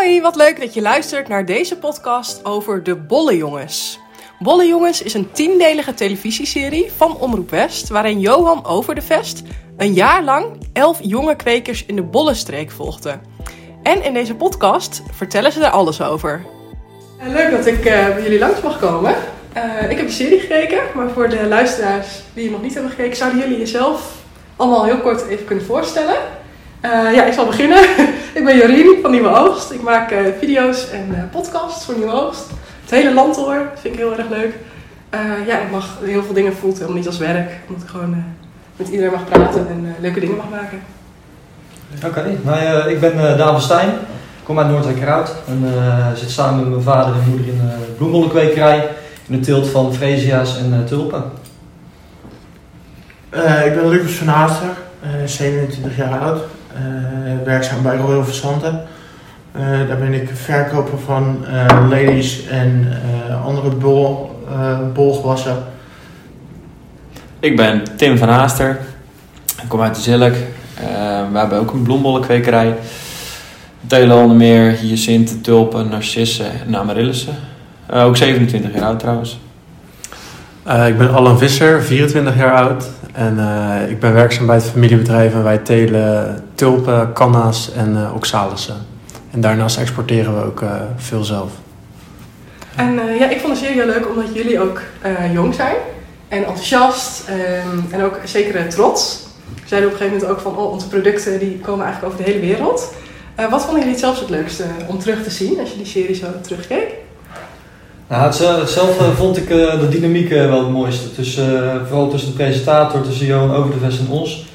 Hoi, wat leuk dat je luistert naar deze podcast over de Bolle Jongens. Bolle Jongens is een tiendelige televisieserie van Omroep West, waarin Johan Over de Vest een jaar lang elf jonge kwekers in de Bollenstreek volgde. En in deze podcast vertellen ze er alles over. Eh, Leuk dat ik eh, bij jullie langs mag komen. Eh, ik heb de serie gekeken, maar voor de luisteraars die het nog niet hebben gekeken, zouden jullie jezelf allemaal heel kort even kunnen voorstellen? Eh, ja, ik zal beginnen. ik ben Jorien van Nieuwe Oogst. Ik maak eh, video's en eh, podcasts voor Nieuwe Oogst. Het hele land door, dat vind ik heel erg leuk. Eh, ja, ik mag heel veel dingen voelt helemaal niet als werk. Omdat ik gewoon eh, met iedereen mag praten en leuke dingen mag maken. Oké, nou, eh, ik ben eh Daan van Stijn, ik kom uit Noordwijkerhout en eh, zit samen met mijn vader en moeder in de bloembollenkwekerij in de teelt van freesia's en eh, tulpen. Eh, ik ben Lucas van Haaster, eh, 27 jaar oud, werkzaam bij Royal Verzanten. Eh, daar ben ik verkoper van eh, ladies en eh, andere bol, eh, bolgewassen. Ik ben Tim van Haaster. Ik kom uit de Zilk. Eh, we hebben ook een bloembollenkwekerij. We telen onder meer hyacinten, tulpen, narcissen en amaryllissen. Eh, ook 27 jaar oud trouwens. Eh, ik ben Alan Visser, 24 jaar oud. En eh, ik ben werkzaam bij het familiebedrijf en wij telen tulpen, canna's en eh oxalissen. En daarnaast exporteren we ook veel zelf. En ja, ik vond de serie heel leuk omdat jullie ook jong zijn. En enthousiast en ook zeker trots. We zeiden op een gegeven moment ook van, oh, onze producten die komen eigenlijk over de hele wereld. Wat vonden jullie het zelfs het leukste om terug te zien als je die serie zo terugkeek? Nou, hetzelfde, hetzelfde vond ik eh, de dynamiek eh, wel het mooiste. Tussen, eh, vooral tussen de presentator, tussen Johan Overdevest en ons.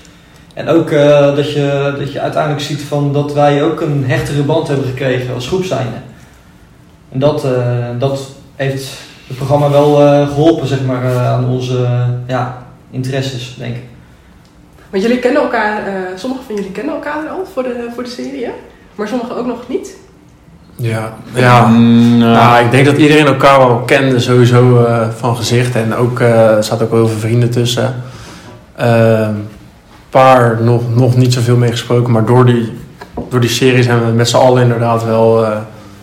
En ook eh, dat, je, dat je uiteindelijk ziet van dat wij ook een hechtere band hebben gekregen als groep zijnde. En dat, eh, dat heeft het programma wel eh, geholpen zeg maar, eh, aan onze eh, ja, interesses, denk ik. Want jullie kennen elkaar, eh, sommigen van jullie kennen elkaar al voor de, voor de serie? Maar sommigen ook nog niet. Ja, ja. Mm, nou, Nou, ik denk dat iedereen elkaar wel kende sowieso eh, van gezicht. En ook, eh, er zaten ook wel heel veel vrienden tussen. Een paar nog, nog niet zoveel mee gesproken. Maar door die, door die serie zijn we met z'n allen inderdaad wel eh,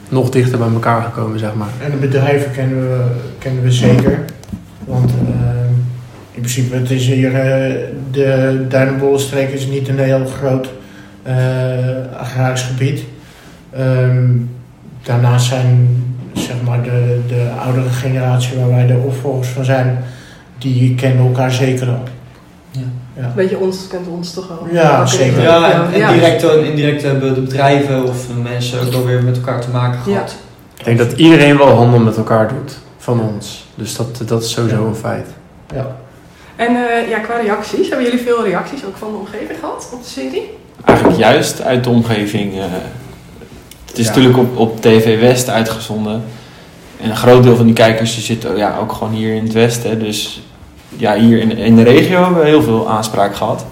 nog dichter bij elkaar gekomen, zeg maar. En de bedrijven kennen we, kennen we zeker. Want eh, in principe, het is hier, eh, de Duinenbollenstreek is niet een heel groot eh, agrarisch gebied. Ehm, daarnaast zijn zeg maar de, de oudere generatie waar wij de opvolgers van zijn, die kennen elkaar zeker al. Ja. Weet je, ons kent ons toch wel. Ja, zeker. Ja, en, direct en indirect hebben de bedrijven of de mensen ook wel weer met elkaar te maken Ja. gehad. Ik denk dat iedereen wel handel met elkaar doet van ons. Dus dat, dat is sowieso een feit. Ja. En eh, ja, qua reacties, hebben jullie veel reacties ook van de omgeving gehad op de serie? eigenlijk juist uit de omgeving. eh, het is Ja. natuurlijk op, op TV West uitgezonden. En een groot deel van die kijkers die zitten ja, ook gewoon hier in het Westen. Dus ja, hier in, in de regio hebben we heel veel aanspraak gehad.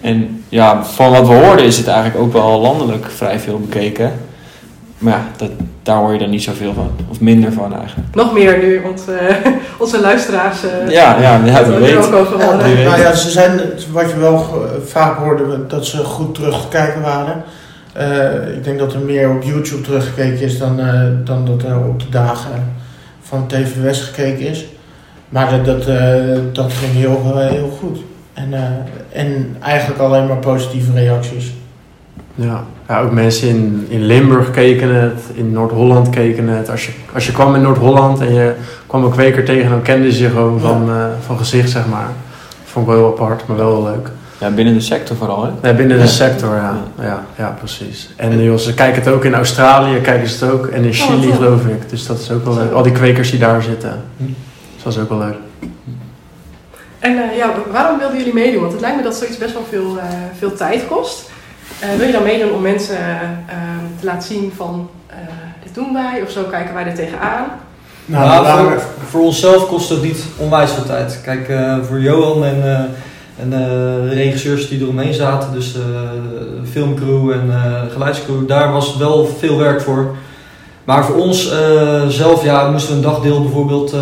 En ja, van wat we hoorden is het eigenlijk ook wel landelijk vrij veel bekeken. Maar ja, dat, daar hoor je dan niet zoveel van. Of minder van eigenlijk. Nog meer nu, want eh, onze luisteraars eh Ja, ja, ja weet. ook over Ja, nou ja, ze zijn, wat je wel vaak hoorde, dat ze goed terug te kijken waren. Eh, ik denk dat er meer op YouTube teruggekeken is dan, eh, dan dat er op de dagen van TV West gekeken is. Maar dat, dat, eh, dat ging heel, heel goed. En, en eigenlijk alleen maar positieve reacties. Ja, ja ook mensen in, in Limburg keken het, in Noord-Holland keken het. Als je, als je kwam in Noord-Holland en je kwam een kweker tegen, dan kenden ze je gewoon van, van gezicht, zeg maar. Vond ik wel heel apart, maar wel heel leuk. Ja, binnen de sector vooral, hè? Nee, binnen de Ja. sector, ja. Ja, ja precies. En joh, ze kijken het ook in Australië, kijken ze het ook. En in Chili, geloof ik. Dus dat is ook wel leuk. Al die kwekers die daar zitten. Hm. Dus dat is ook wel leuk. En eh, ja, waarom wilden jullie meedoen? Want het lijkt me dat zoiets best wel veel, eh, veel tijd kost. Eh, wil je dan meedoen om mensen eh, ehm, te laten zien van eh, dit doen wij of zo kijken wij er tegenaan? Nou, Nou, voor, voor onszelf kost het niet onwijs veel tijd. Kijk, eh, voor Johan en, eh, en eh, de regisseurs die eromheen zaten, dus eh, de filmcrew en eh geluidscrew, daar was wel veel werk voor. Maar voor ons zelf ja, moesten we een dagdeel bijvoorbeeld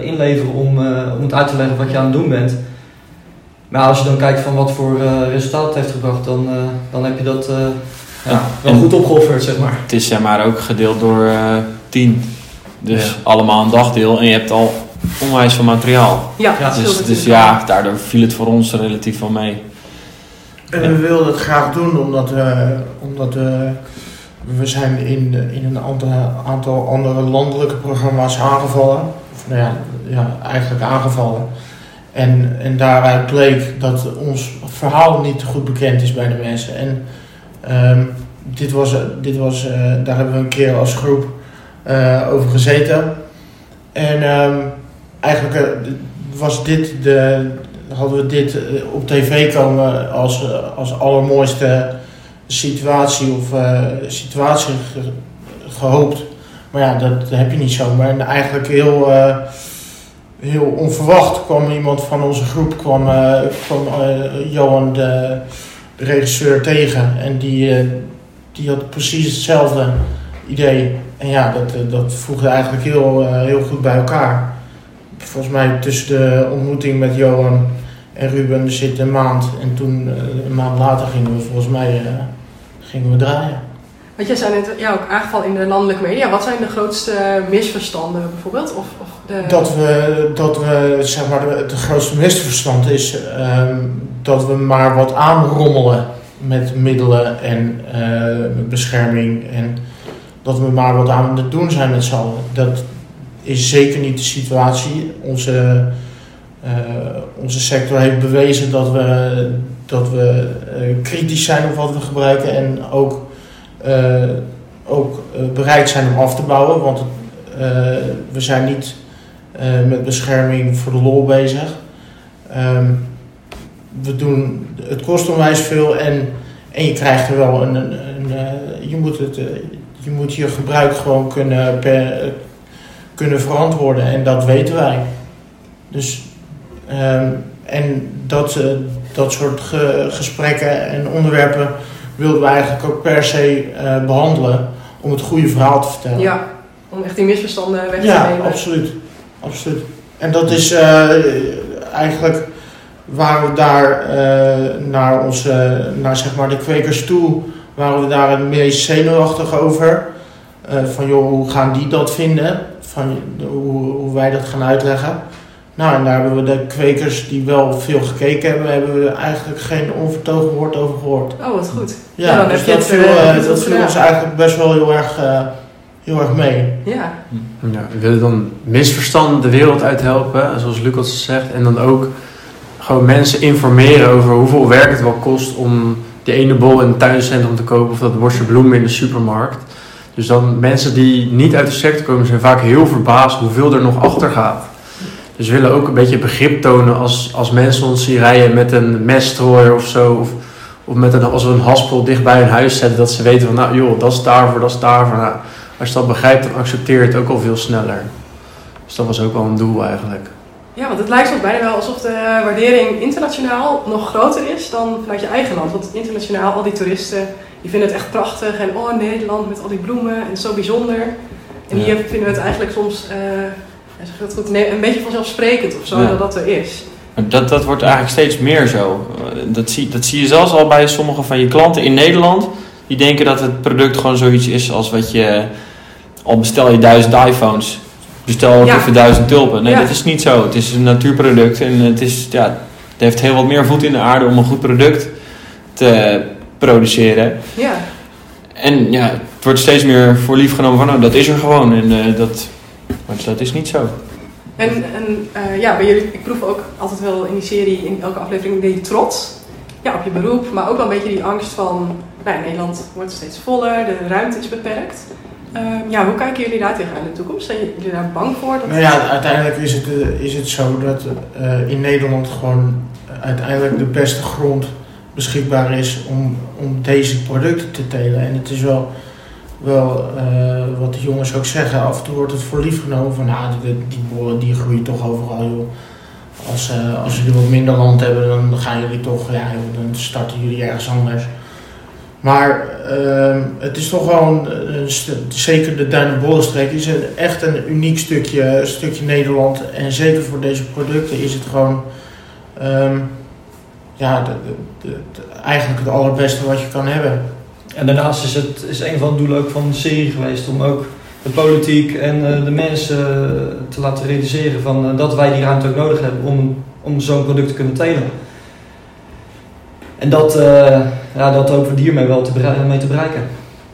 inleveren om, om het uit te leggen wat je aan het doen bent. Maar als je dan kijkt van wat voor resultaat het heeft gebracht, dan, dan heb je dat Ja, wel goed opgeofferd, zeg maar. Het is zeg maar ook gedeeld door 10. Dus Ja. allemaal een dagdeel en je hebt al onwijs veel materiaal. Ja, Ja, Dus, dus ja, daardoor viel het voor ons relatief wel mee. En we wilden het graag doen omdat, we, omdat we, we zijn in, in een aantal, aantal andere landelijke programma's aangevallen. Of nou ja, ja eigenlijk aangevallen. En, en daaruit bleek dat ons verhaal niet goed bekend is bij de mensen. En ehm, dit was, dit was, eh, daar hebben we een keer als groep eh, over gezeten. En ehm, eigenlijk eh, was dit de, hadden we dit eh, op tv komen als, eh, als allermooiste situatie of situatie ge- gehoopt. Maar ja, dat heb je niet zomaar. En eigenlijk heel, heel onverwacht kwam iemand van onze groep, kwam, eh, Johan de, regisseur tegen. En die, die had precies hetzelfde idee. En ja, dat, dat voegde eigenlijk heel, heel goed bij elkaar. Volgens mij tussen de ontmoeting met Johan en Ruben zit een maand. En toen, eh, een maand later, gingen we volgens mij eh, gingen we draaien. Want jij zei net ja, ook aangevallen in de landelijke media. Wat zijn de grootste misverstanden bijvoorbeeld? Of, of de... Dat we, dat we zeg maar, de grootste misverstand is ehm, dat we maar wat aanrommelen met middelen en eh, bescherming. En dat we maar wat aan het doen zijn met z'n allen. Dat is zeker niet de situatie. Onze, eh, onze sector heeft bewezen dat we, dat we eh, kritisch zijn op wat we gebruiken en ook, eh, ook bereid zijn om af te bouwen. Want we zijn niet met bescherming voor de lol bezig. Ehm, we doen, het kost onwijs veel en, en je krijgt er wel een. een, een, je, moet het, je moet je gebruik gewoon kunnen, per, kunnen verantwoorden en dat weten wij. Dus, ehm, en dat, eh, dat soort ge- gesprekken en onderwerpen wilden we eigenlijk ook per se eh, behandelen om het goede verhaal te vertellen. Ja, om echt die misverstanden weg te Ja, nemen. absoluut. absoluut. En dat is eh, eigenlijk waar we daar naar, onze, naar zeg maar de kwekers toe, waren we daar het meest zenuwachtig over. Van joh, hoe gaan die dat vinden? Van hoe, hoe wij dat gaan uitleggen. Nou, en daar hebben we de kwekers die wel veel gekeken hebben, hebben we eigenlijk geen onvertogen woord over gehoord. Oh, wat goed. Ja, Ja, dan dus heb je dat het, viel, eh, eh, dat viel ons eigenlijk best wel heel erg, eh, heel erg mee. Ja, Ja, we willen dan misverstanden de wereld uit helpen, zoals Lucas zegt. En dan ook gewoon mensen informeren over hoeveel werk het wel kost om die ene bol in het tuincentrum te kopen of dat bosje bloemen in de supermarkt. Dus dan mensen die niet uit de sector komen zijn vaak heel verbaasd hoeveel er nog achter gaat. Dus we willen ook een beetje begrip tonen als, als mensen ons zien rijden met een messtrooier of zo. Of, of met een, als we een haspel dicht bij hun huis zetten, dat ze weten van nou joh, dat is daarvoor, dat is daarvoor. Nou, als je dat begrijpt, dan accepteer je het ook al veel sneller. Dus dat was ook wel een doel eigenlijk. Ja, want het lijkt soms bijna wel alsof de waardering internationaal nog groter is dan vanuit je eigen land. Want internationaal, al die toeristen, die vinden het echt prachtig. En oh, Nederland met al die bloemen en zo bijzonder. En hier vinden we het eigenlijk soms, dat goed, een beetje vanzelfsprekend of zo, dat dat er is. Dat, dat wordt eigenlijk steeds meer zo. Eh, Dat zie, dat zie je zelfs al bij sommige van je klanten in Nederland. Die denken dat het product gewoon zoiets is als wat je... Al bestel je duizend iPhones, bestel ook Ja. even duizend tulpen. Nee, Ja. dat is niet zo. Het is een natuurproduct en het, is, ja, het heeft heel wat meer voet in de aarde om een goed product te produceren. Ja, En ja, het wordt steeds meer voor lief genomen van, nou, dat is er gewoon. En eh, dat, maar dat is niet zo. en, en eh, ja, bij jullie, ik proef ook altijd wel in die serie, in elke aflevering, die trots ja, op je beroep. Maar ook wel een beetje die angst van, nou, Nederland wordt steeds voller, de ruimte is beperkt. Ehm, ja, hoe kijken jullie daar tegenaan in de toekomst? Zijn jullie daar bang voor? Dat... Nou ja, uiteindelijk is het, eh, is het zo dat eh, in Nederland gewoon uiteindelijk de beste grond beschikbaar is om, om deze producten te telen. En het is wel, wel eh, wat de jongens ook zeggen, af en toe wordt het voor lief genomen van nou, die, die die groeien toch overal joh. Als, eh, als jullie wat minder land hebben, dan gaan jullie toch, ja, dan starten jullie ergens anders. Maar ehm, het is toch st- zeker de Duinenbollenstreek is echt een uniek stukje, stukje Nederland. En zeker voor deze producten is het gewoon ehm, ja, de, de, de- de- eigenlijk het allerbeste wat je kan hebben. En daarnaast is het is een van de doelen ook van de serie geweest om ook de politiek en eh, de mensen eh, te laten realiseren van, eh, dat wij die ruimte ook nodig hebben om, om zo'n product te kunnen telen. En dat, eh, ja, dat hopen we hiermee wel te, mee te bereiken.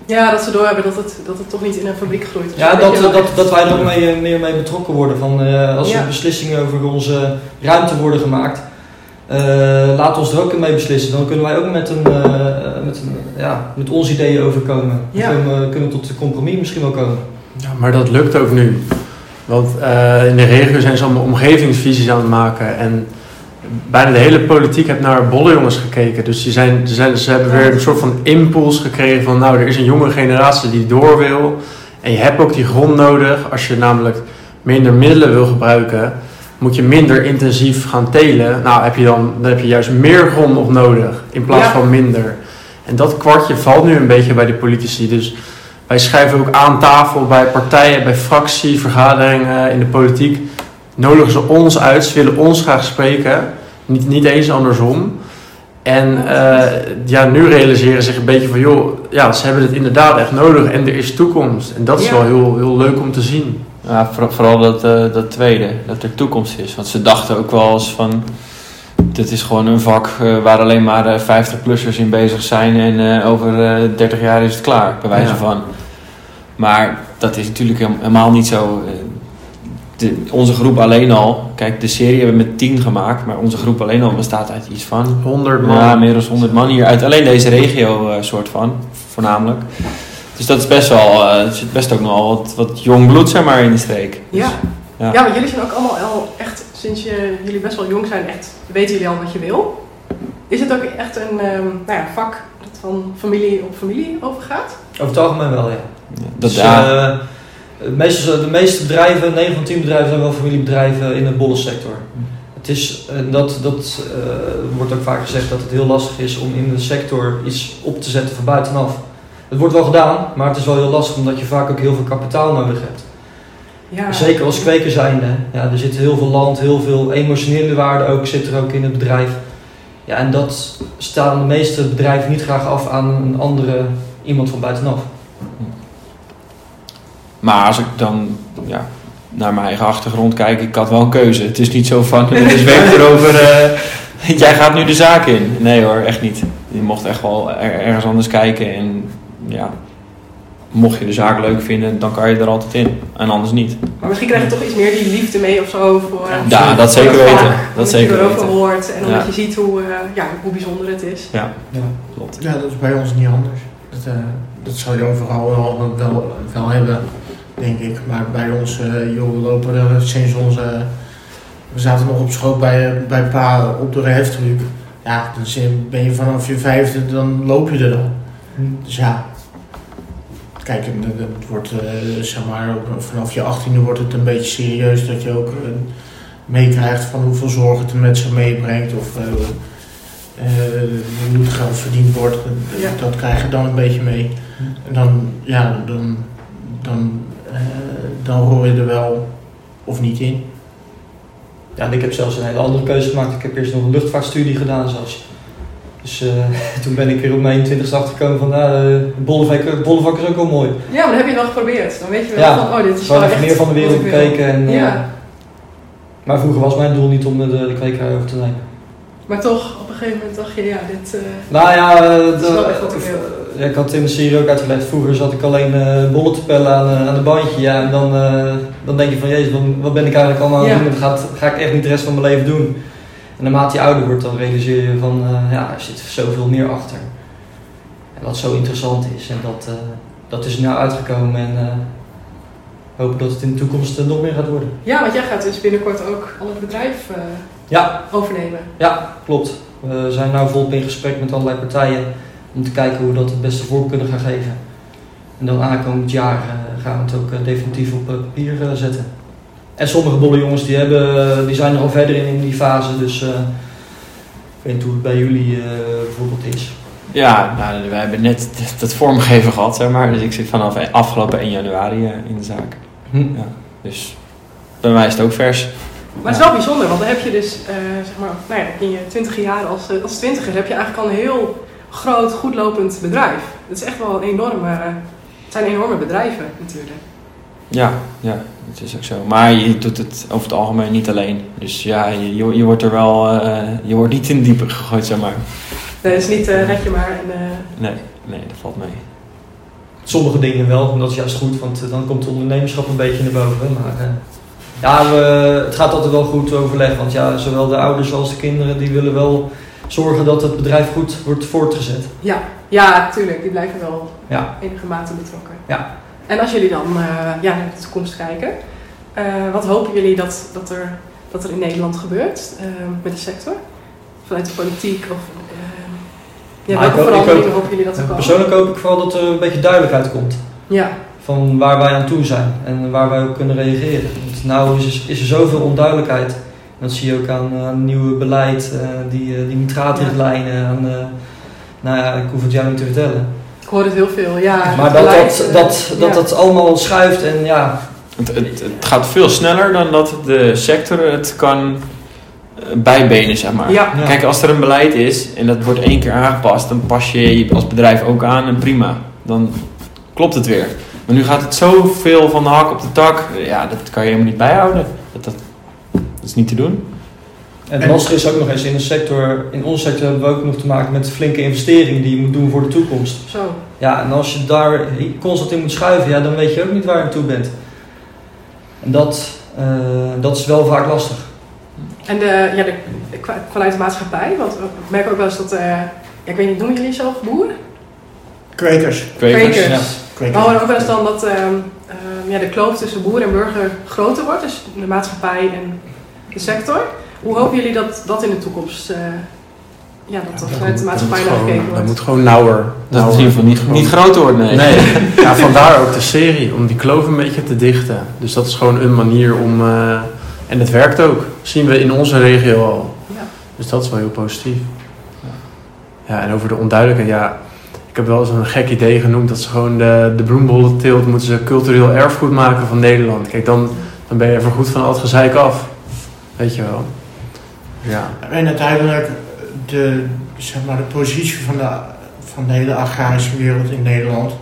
Ja, dat ze doorhebben dat het, dat het toch niet in een fabriek groeit. Ja, dat, dat, dat wij er ook mee, meer mee betrokken worden. Van, eh, als Ja. er beslissingen over onze ruimte worden gemaakt, laat ons er ook in mee beslissen. Dan kunnen wij ook met, een, eh, met, een, ja, met ons ideeën overkomen. Dan kunnen we kunnen we tot een compromis misschien wel komen. Ja, maar dat lukt ook nu. Want eh, in de regio zijn ze allemaal omgevingsvisies aan het maken. En bijna de hele politiek heeft naar bollejongens gekeken. Dus die zijn, ze hebben weer een soort van impuls gekregen van... nou, er is een jonge generatie die door wil. En je hebt ook die grond nodig. Als je namelijk minder middelen wil gebruiken... moet je minder intensief gaan telen. Nou, heb je dan, dan heb je juist meer grond nog nodig in plaats Ja. van minder. En dat kwartje valt nu een beetje bij de politici. Dus wij schrijven ook aan tafel bij partijen, bij fractievergaderingen in de politiek. Nodigen ze ons uit, ze willen ons graag spreken. Niet, niet eens andersom. En eh, ja, nu realiseren ze zich een beetje van, joh, ja, ze hebben het inderdaad echt nodig en er is toekomst. En dat is Ja. wel heel, heel leuk om te zien. Ja, voor- vooral dat, eh, dat tweede, dat er toekomst is. Want ze dachten ook wel eens van, dit is gewoon een vak eh, waar alleen maar eh, 50-plussers in bezig zijn en eh, over eh 30 jaar is het klaar, bij wijze Ja. van. Maar dat is natuurlijk helemaal niet zo. eh, De, onze groep alleen al, kijk, de serie hebben we met 10 gemaakt, maar onze groep alleen al bestaat uit iets van 100 man. ja, meer dan 100 man hier uit alleen deze regio, eh, soort van, voornamelijk. Dus dat is best wel, eh, er zit best ook nog wel wat, wat jong bloed, zeg maar, in de streek. Dus, Ja. ja. Ja, want jullie zijn ook allemaal al echt, sinds je, jullie best wel jong zijn, echt weten jullie al wat je wil. Is het ook echt een ehm, nou ja, vak dat van familie op familie overgaat? Over het algemeen wel, ja. Dat, Dus, ja, meestal, de meeste bedrijven, 9 van 10 bedrijven zijn wel familiebedrijven in de bollensector. Het is, en dat, dat eh, wordt ook vaak gezegd dat het heel lastig is om in de sector iets op te zetten van buitenaf. Het wordt wel gedaan, maar het is wel heel lastig omdat je vaak ook heel veel kapitaal nodig hebt. Ja. Zeker als kweker zijnde. Ja, er zit heel veel land, heel veel emotionele waarde ook, zit er ook in het bedrijf. Ja, en dat staan de meeste bedrijven niet graag af aan een andere iemand van buitenaf. maar als ik dan ja, naar mijn eigen achtergrond kijk, ik had wel een keuze. Het is niet zo van, dus weet erover, eh, jij gaat nu de zaak in. Nee hoor, echt niet. Je mocht echt wel er- ergens anders kijken en ja, mocht je de zaak leuk vinden, dan kan je er altijd in. En anders niet. Maar misschien krijg je toch iets meer die liefde mee of zo voor Ja, dat voor zeker vak, weten. Dat zeker je erover weten. hoort en omdat Ja. je ziet hoe, eh, ja, hoe bijzonder het is. Ja, Ja. klopt. Ja, dat is bij ons niet anders. Dat, eh, dat zal je overal wel, wel, wel hebben, denk ik. Maar bij ons, eh joh, we lopen er sinds onze... We zaten nog op schoot bij, bij pa op de heftruck. Ja, dan ben je vanaf je vijfde, dan loop je er dan. Dus ja, kijk, en het wordt, eh, zeg maar, vanaf je achttiende wordt het een beetje serieus dat je ook eh, meekrijgt van hoeveel zorg het er met zich meebrengt. Of eh, eh, hoe het geld verdiend wordt. Dat- Ja. Dat krijg je dan een beetje mee. En dan, ja, dan, dan, eh, dan hoor je er wel of niet in. Ja, en ik heb zelfs een hele andere keuze gemaakt. Ik heb eerst nog een luchtvaartstudie gedaan zelfs. Dus eh, toen ben ik er op mijn 20ste achtergekomen van, nou, uh, bollevak, bollevak is ook wel mooi. Ja, maar dan heb je wel geprobeerd. Dan weet je wel Ja, van, oh, dit is wel echt meer van de wereld bekeken. En, eh, Ja, Maar vroeger was mijn doel niet om de, de kwekerij over te nemen. maar toch, op een gegeven moment dacht je, ja, dit... eh, Nou ja, eh, Dat is wel echt wat ik wil. ik had in de serie ook uitgelegd. Vroeger zat ik alleen eh, bollen te pellen aan, eh, aan de bandje. Ja, en dan, eh, dan denk je van, jezus, wat, wat ben ik eigenlijk allemaal aan het doen? Dat gaat, ga ik echt niet de rest van mijn leven doen. En naarmate je ouder wordt, dan realiseer je van, eh, ja, er zit zoveel meer achter. En wat zo interessant is. En dat, eh, dat is nou uitgekomen. En eh, hopen dat het in de toekomst nog meer gaat worden. ja, want jij gaat dus binnenkort ook al het bedrijf Ja, overnemen. Ja, klopt. We zijn nu volop in gesprek met allerlei partijen om te kijken hoe we dat het beste vorm kunnen gaan geven. En dan aankomend jaar gaan we het ook definitief op papier zetten. En sommige bolle jongens die, hebben, die zijn er al verder in, in die fase, dus eh, ik weet niet hoe het bij jullie eh, bijvoorbeeld is. Ja, nou, we hebben net dat vormgeven gehad, zeg maar. Dus ik zit vanaf afgelopen 1 januari eh, in de zaak. Dus bij mij is het ook vers. Maar het is wel bijzonder, want dan heb je dus, eh, zeg maar, nou ja, in je twintig jaar als, als twintiger heb je eigenlijk al een heel groot, goedlopend bedrijf. Het is echt wel een enorme, het zijn enorme bedrijven natuurlijk. Ja, ja, dat is ook zo. Maar je doet het over het algemeen niet alleen. Dus ja, je, je, wordt er wel, eh, je wordt niet in het diepe gegooid, zeg maar. Nee, het is niet eh red je maar en eh, Nee, nee, dat valt mee. Sommige dingen wel, en dat is juist goed, want dan komt het ondernemerschap een beetje naar boven. Maar eh, ja, we, het gaat altijd wel goed overleg, want ja, zowel de ouders als de kinderen die willen wel zorgen dat het bedrijf goed wordt voortgezet. ja, ja, natuurlijk, die blijven wel Ja. enige mate betrokken. Ja. En als jullie dan eh, ja, naar de toekomst kijken, eh, wat hopen jullie dat, dat, er, dat er in Nederland gebeurt eh, met de sector? Vanuit de politiek of ja, Nou, ik welke veranderingen hopen jullie dat er komen? Persoonlijk hoop ik vooral dat er een beetje duidelijkheid komt. Ja, van waar wij aan toe zijn en waar wij op kunnen reageren. Want nou is, is er zoveel onduidelijkheid. En dat zie je ook aan, aan nieuwe beleid, die, die nitraatrichtlijnen. Aan, eh, nou ja, ik hoef het jou niet te vertellen. Ik hoor het heel veel. Ja, maar het dat dat, eh, dat, dat, ja. dat allemaal schuift en ja, Het, het, het gaat veel sneller dan dat de sector het kan eh, bijbenen, zeg maar. Ja, Ja. Kijk, als er een beleid is en dat wordt één keer aangepast, dan pas je je als bedrijf ook aan en prima. Dan klopt het weer. Maar nu gaat het zoveel van de hak op de tak, ja, dat kan je helemaal niet bijhouden. Dat, dat, dat is niet te doen. En het lastige is ook nog eens in de sector, in onze sector hebben we ook nog te maken met flinke investeringen die je moet doen voor de toekomst. Zo. Ja, en als je daar constant in moet schuiven, ja, dan weet je ook niet waar je aan toe bent. En dat, eh, dat is wel vaak lastig. En de, ja, de, vanuit de maatschappij, want ik merk ook wel eens dat, eh, ja, ik weet niet, noemen jullie jezelf boer? Kwekers. Kwekers. Kwekers. ja. Horen ook wel eens dan dat ehm, ehm, ja, de kloof tussen boer en burger groter wordt, dus de maatschappij en de sector. Hoe hopen jullie dat dat in de toekomst, eh, ja, dat er vanuit de maatschappij naar gekeken Dat wordt? moet gewoon nauwer. Dat het in ieder geval niet, gewoon- niet groter wordt, nee. Nee, ja, vandaar ook de serie, om die kloof een beetje te dichten. Dus dat is gewoon een manier om... eh, en het werkt ook, zien we in onze regio al. Ja. Dus dat is wel heel positief. Ja, en over de onduidelijkheid, ja... Ik heb wel eens een gek idee genoemd dat ze gewoon de, de bloembollenteelt moeten ze cultureel erfgoed maken van Nederland. Kijk, dan, dan ben je voorgoed van al het gezeik af. Weet je wel. Ja. En uiteindelijk de, zeg maar, de positie van de, van de hele agrarische wereld in Nederland,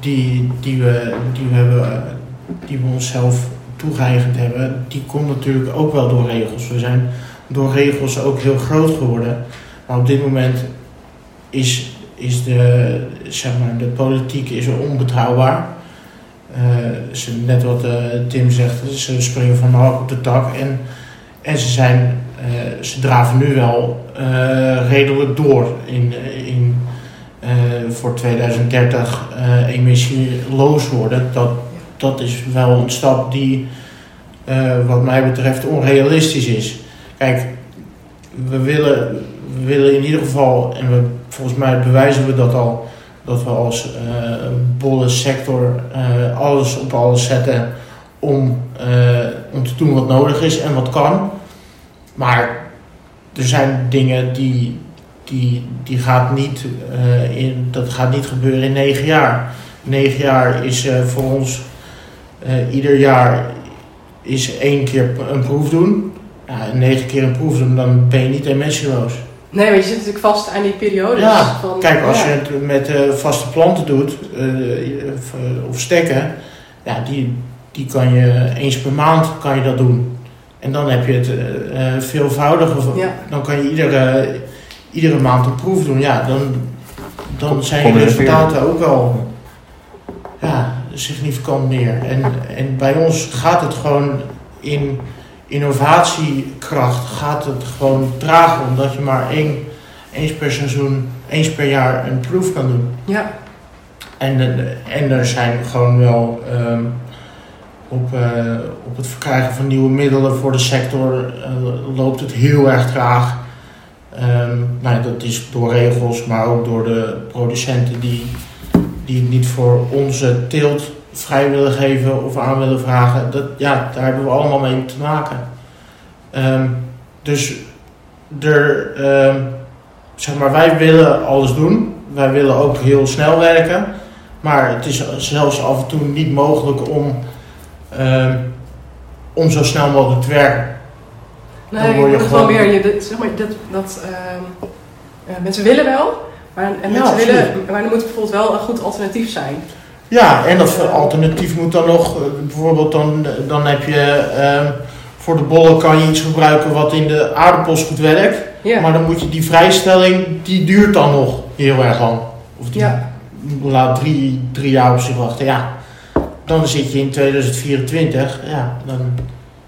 die, die, we, die, we hebben, eh, die we onszelf toegeëigend hebben, die komt natuurlijk ook wel door regels. We zijn door regels ook heel groot geworden. Maar op dit moment is, is de, zeg maar, de politiek is onbetrouwbaar. Eh, ze, net wat eh, Tim zegt, ze springen van de op de tak. En, en ze, zijn, eh, ze draven nu wel eh, redelijk door in, in, eh, voor 2030 eh, emissieloos worden. Dat, dat is wel een stap die wat mij betreft onrealistisch is. Kijk, we willen, we willen in ieder geval, en we, volgens mij bewijzen we dat al, dat we als bolle sector alles op alles zetten om, om te doen wat nodig is en wat kan. Maar er zijn dingen die, die, die gaat niet, eh, in, dat gaat niet gebeuren in negen jaar. Negen jaar is eh, voor ons eh, ieder jaar is één keer een proef doen. Ja, negen keer een proef doen, dan ben je niet emissieloos. Nee, want je zit natuurlijk vast aan die periodes. Ja, van, Kijk, als ja. je het met vaste planten doet, of, of stekken, ja, die, die kan je eens per maand kan je dat doen. En dan heb je het eh, eh, veelvoudige. van- Ja. Dan kan je iedere, iedere maand een proef doen. Ja, dan, dan zijn je resultaten ook al ja, significant meer. En, en bij ons gaat het gewoon in innovatiekracht gaat het gewoon dragen, omdat je maar één, eens per seizoen, eens per jaar een proef kan doen. Ja, En, en er zijn gewoon wel ehm, op, eh, op het verkrijgen van nieuwe middelen voor de sector eh, loopt het heel erg traag. Ehm, nou, dat is door regels, maar ook door de producenten die, die niet voor onze teelt vrij willen geven of aan willen vragen. Dat, ja, daar hebben we allemaal mee te maken. Ehm, dus er, ehm, zeg maar, wij willen alles doen. Wij willen ook heel snel werken. Maar het is zelfs af en toe niet mogelijk om, ehm, om zo snel mogelijk te werken. Dan nee, word je gewoon- meer, je, zeg maar, dat, dat, ehm, eh, mensen willen wel, Maar, en Ja, mensen willen, maar er moet bijvoorbeeld wel een goed alternatief zijn. Ja, en dat alternatief moet dan nog, eh, bijvoorbeeld dan, dan heb je, ehm, voor de bollen kan je iets gebruiken wat in de aardappels goed werkt. Maar dan moet je die vrijstelling, die duurt dan nog heel erg lang. Of die Ja. laat drie, drie jaar op zich wachten. Ja, dan zit je in 2024, ja, dan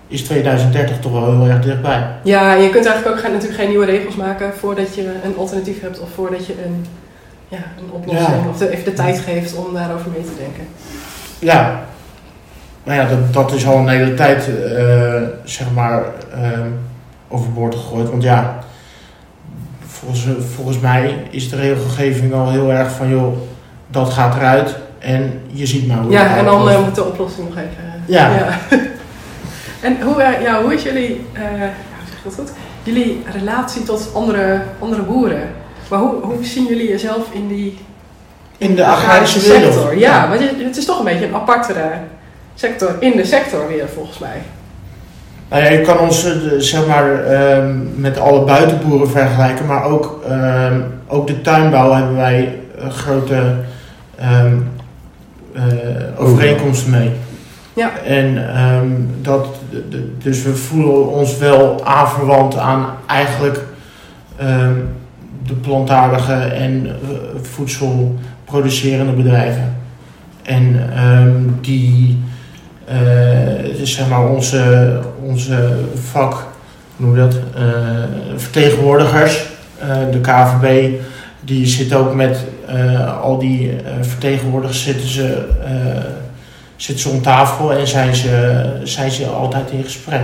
is 2030 toch wel heel erg dichtbij. Ja, je kunt eigenlijk ook geen, natuurlijk geen nieuwe regels maken voordat je een alternatief hebt of voordat je een, ja, een oplossing Ja. of de, even de tijd geeft om daarover mee te denken. Ja, nou ja, dat, dat is al een hele tijd, eh, zeg maar, ehm, overboord gegooid. Want ja, volgens, volgens mij is de regelgeving al heel erg van, joh, dat gaat eruit en je ziet maar hoe Ja, en dan eh, moet de oplossing nog even. eh, Ja. en hoe, eh, ja, hoe is jullie, ja, zeg dat goed? Jullie relatie tot andere, andere boeren? Maar hoe, hoe zien jullie jezelf in die in de agrarische wereld. sector? Ja, want je- het is toch een beetje een apartere sector in de sector weer volgens mij. Nou ja, je kan ons zeg maar ehm, met alle buitenboeren vergelijken, maar ook, ehm, ook de tuinbouw hebben wij grote ehm, eh, overeenkomsten mee. Ja. En ehm, dat, dus we voelen ons wel aanverwant aan eigenlijk ehm, de plantaardige en eh, voedselproducerende bedrijven. En ehm, die, eh, dus zeg maar onze, onze vak, hoe noem je dat, eh, vertegenwoordigers, eh, de KVB, die zit ook met eh, al die eh, vertegenwoordigers zitten ze, eh, zitten ze om tafel en zijn ze, zijn ze altijd in gesprek.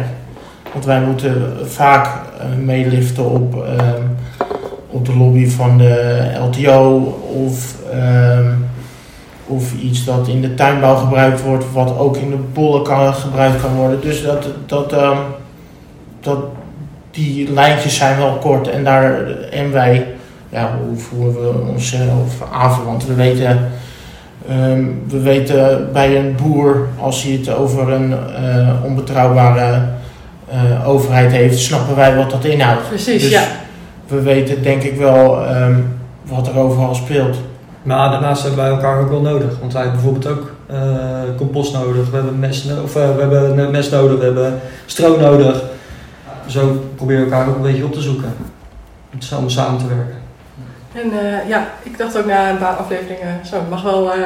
Want wij moeten vaak eh, meeliften op, op de lobby van de LTO of, of iets dat in de tuinbouw gebruikt wordt, wat ook in de bollen kan, gebruikt kan worden. Dus dat, dat, ehm, dat, die lijntjes zijn wel kort en, daar, en wij, ja, hoe voelen we onszelf aanverwant? We weten, ehm, we weten bij een boer, als hij het over een eh, onbetrouwbare eh, overheid heeft, snappen wij wat dat inhoudt. Precies, Dus ja. we weten denk ik wel ehm, wat er overal speelt. Maar daarnaast hebben wij elkaar ook wel nodig. Want wij hebben bijvoorbeeld ook eh, compost nodig, we hebben mest, no- of, eh, we hebben eh, mest nodig, we hebben stro nodig. Zo proberen we elkaar ook een beetje op te zoeken. Om samen samen te werken. En eh, ja, ik dacht ook na een paar afleveringen, zo, ik mag wel eh,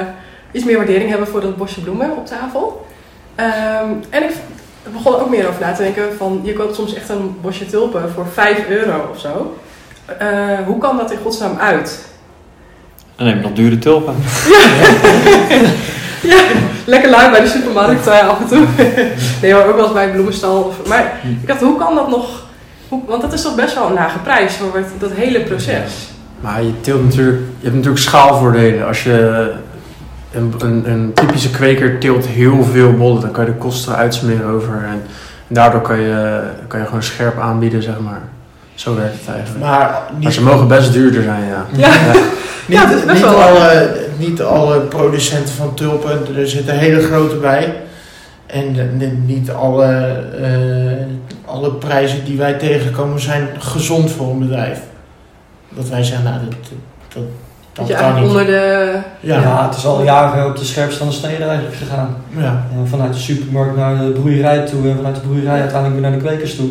iets meer waardering hebben voor dat bosje bloemen op tafel. Ehm, en ik begon ook meer over na te denken van, je koopt soms echt een bosje tulpen voor 5 euro of zo. Eh, hoe kan dat in godsnaam uit? Dan neem je nog dure tulpen. Ja, lekker lui bij de supermarkt af en toe. nee, maar ook wel eens bij een bloemenstal. Of, maar ik dacht, hoe kan dat nog? Hoe, want dat is toch best wel een lage prijs voor dat hele proces. Maar je teelt natuurlijk, je hebt natuurlijk schaalvoordelen. Als je een, een, een typische kweker teelt heel veel bollen, dan kan je de kosten uitsmeren over. En, en daardoor kan je, kan je gewoon scherp aanbieden, zeg maar. Zo werkt het eigenlijk. Maar Maar niet, ze mogen best duurder zijn, ja. Ja. niet, Ja, het is best niet, wel- alle, niet alle producenten van tulpen, er zitten hele grote bij. En de- niet alle, eh, alle prijzen die wij tegenkomen zijn gezond voor een bedrijf. Dat wij zeggen, nou, dat, dat, Dat kan niet. onder de... Ja, Ja, het is al jaren op de scherpste van de snede eigenlijk gegaan. ja. En vanuit de supermarkt naar de broeierij toe en vanuit de broeierij uiteindelijk weer naar de kwekers toe.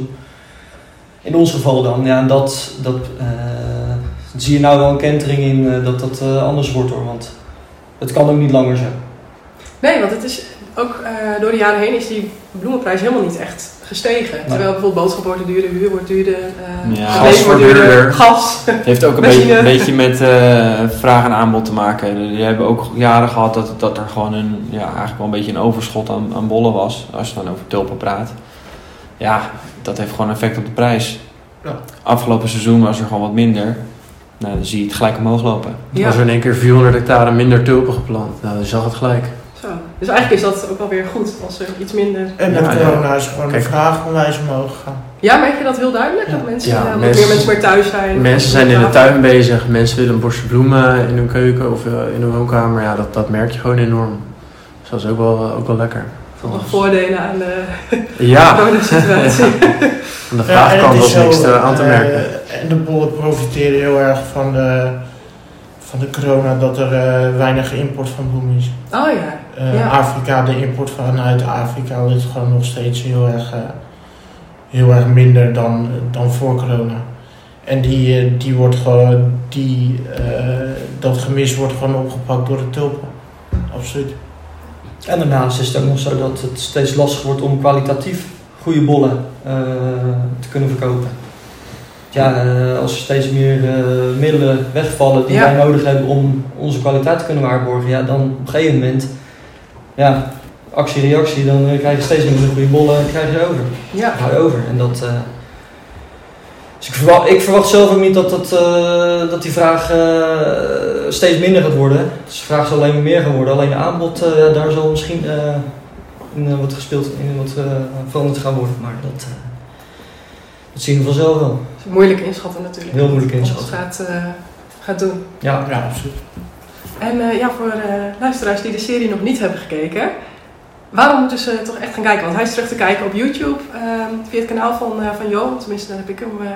In ons geval dan, ja, en dat, dat eh, zie je nou wel een kentering in eh, dat dat eh, anders wordt hoor, want het kan ook niet langer zo. Nee, want het is ook eh, door de jaren heen is die bloemenprijs helemaal niet echt gestegen. Terwijl bijvoorbeeld boodschappen worden duurder, huur wordt duurder, eh Ja. Gas wordt duurder, duurder. gas. Het heeft ook een beetje, een beetje met eh, vraag en aanbod te maken. Je hebben ook jaren gehad dat, dat er gewoon een, ja, eigenlijk wel een beetje een overschot aan, aan bollen was. Als je dan over tulpen praat. Ja, dat heeft gewoon effect op de prijs. Ja. Afgelopen seizoen was er gewoon wat minder. Nou, dan zie je het gelijk omhoog lopen. Ja, Als er in één keer 400 hectare minder tulpen geplant, nou, je zag het gelijk. Dus eigenlijk is dat ook wel weer goed als er iets minder... En met Ja, ja. corona is gewoon Kijk. de vraag onwijs omhoog gegaan. Ja, merk je dat heel duidelijk? Ja. Dat mensen, Ja, eh, mensen- meer mensen weer thuis zijn? Mensen zijn in de tuin bezig, mensen willen een bosje bloemen in hun keuken of eh, in hun woonkamer. Ja, dat, dat merk je gewoon enorm. Dus dat is ook wel, ook wel lekker. Nog voordelen aan de Ja, corona-situatie. aan de Ja, en vraagkant is zo, niks te, aan te eh, merken. en de bollen profiteren heel erg van de, van de corona dat er eh, weinig import van bloemen is. Oh ja. Eh, Ja. Afrika, de import vanuit Afrika ligt gewoon nog steeds heel erg, eh, heel erg minder dan, dan voor corona. En die, eh, die wordt gewoon, die, eh, dat gemis wordt gewoon opgepakt door de tulpen. Absoluut. En daarnaast is het ook nog zo dat het steeds lastiger wordt om kwalitatief goede bollen eh, te kunnen verkopen. Ja, eh, als er steeds meer eh, middelen wegvallen die Ja. wij nodig hebben om onze kwaliteit te kunnen waarborgen, ja, dan op een gegeven moment, ja, actie-reactie, dan eh, krijg je steeds minder goede bollen en krijg je over. Ja. hou je over. En dat, dus ik verwacht, ik verwacht zelf ook niet dat, dat, dat die vraag steeds minder gaat worden. Dus de vraag zal alleen maar meer gaan worden. Alleen de aanbod, daar zal misschien in, wat gespeeld, in wat veranderd gaan worden. Maar dat, dat zien we vanzelf wel. Moeilijk inschatten natuurlijk. Heel moeilijk Wat het inschatten. gaat, eh, gaat doen. Ja, Ja, absoluut. En eh, ja, voor eh, luisteraars die de serie nog niet hebben gekeken, waarom moeten ze toch echt gaan kijken? Want hij is terug te kijken op YouTube ehm, via het kanaal van, eh van Johan. Tenminste, daar heb ik hem, eh,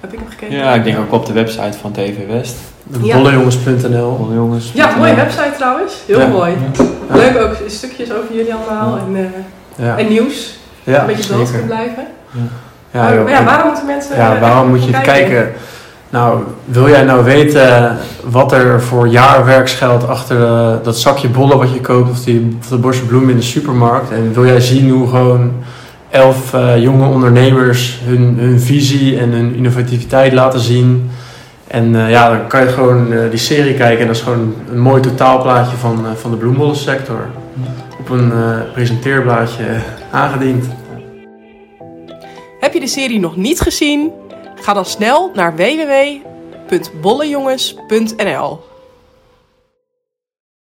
heb ik hem gekeken. Ja, ik denk ook op de website van TV West. Ja. Bollejongens.nl. Ja, mooie website trouwens. Heel Ja. mooi. Ja. Leuk ook stukjes over jullie allemaal Ja. en, eh, Ja, en nieuws. ja een beetje dood zeker. kan blijven. Ja, joh. ja, waarom moeten mensen Ja, eh, waarom moet je kijken? Nou, wil jij nou weten wat er voor jaarwerksgeld achter de- dat zakje bollen wat je koopt of, die, of de borstje bloemen in de supermarkt? En wil jij zien hoe gewoon elf eh, jonge ondernemers hun, hun visie en hun innovativiteit laten zien? En eh, ja, dan kan je gewoon eh, die serie kijken en dat is gewoon een mooi totaalplaatje van, eh, van de bloembollensector. Op een eh, presenteerblaadje aangediend. Heb je de serie nog niet gezien? Ga dan snel naar www.bollejongens.nl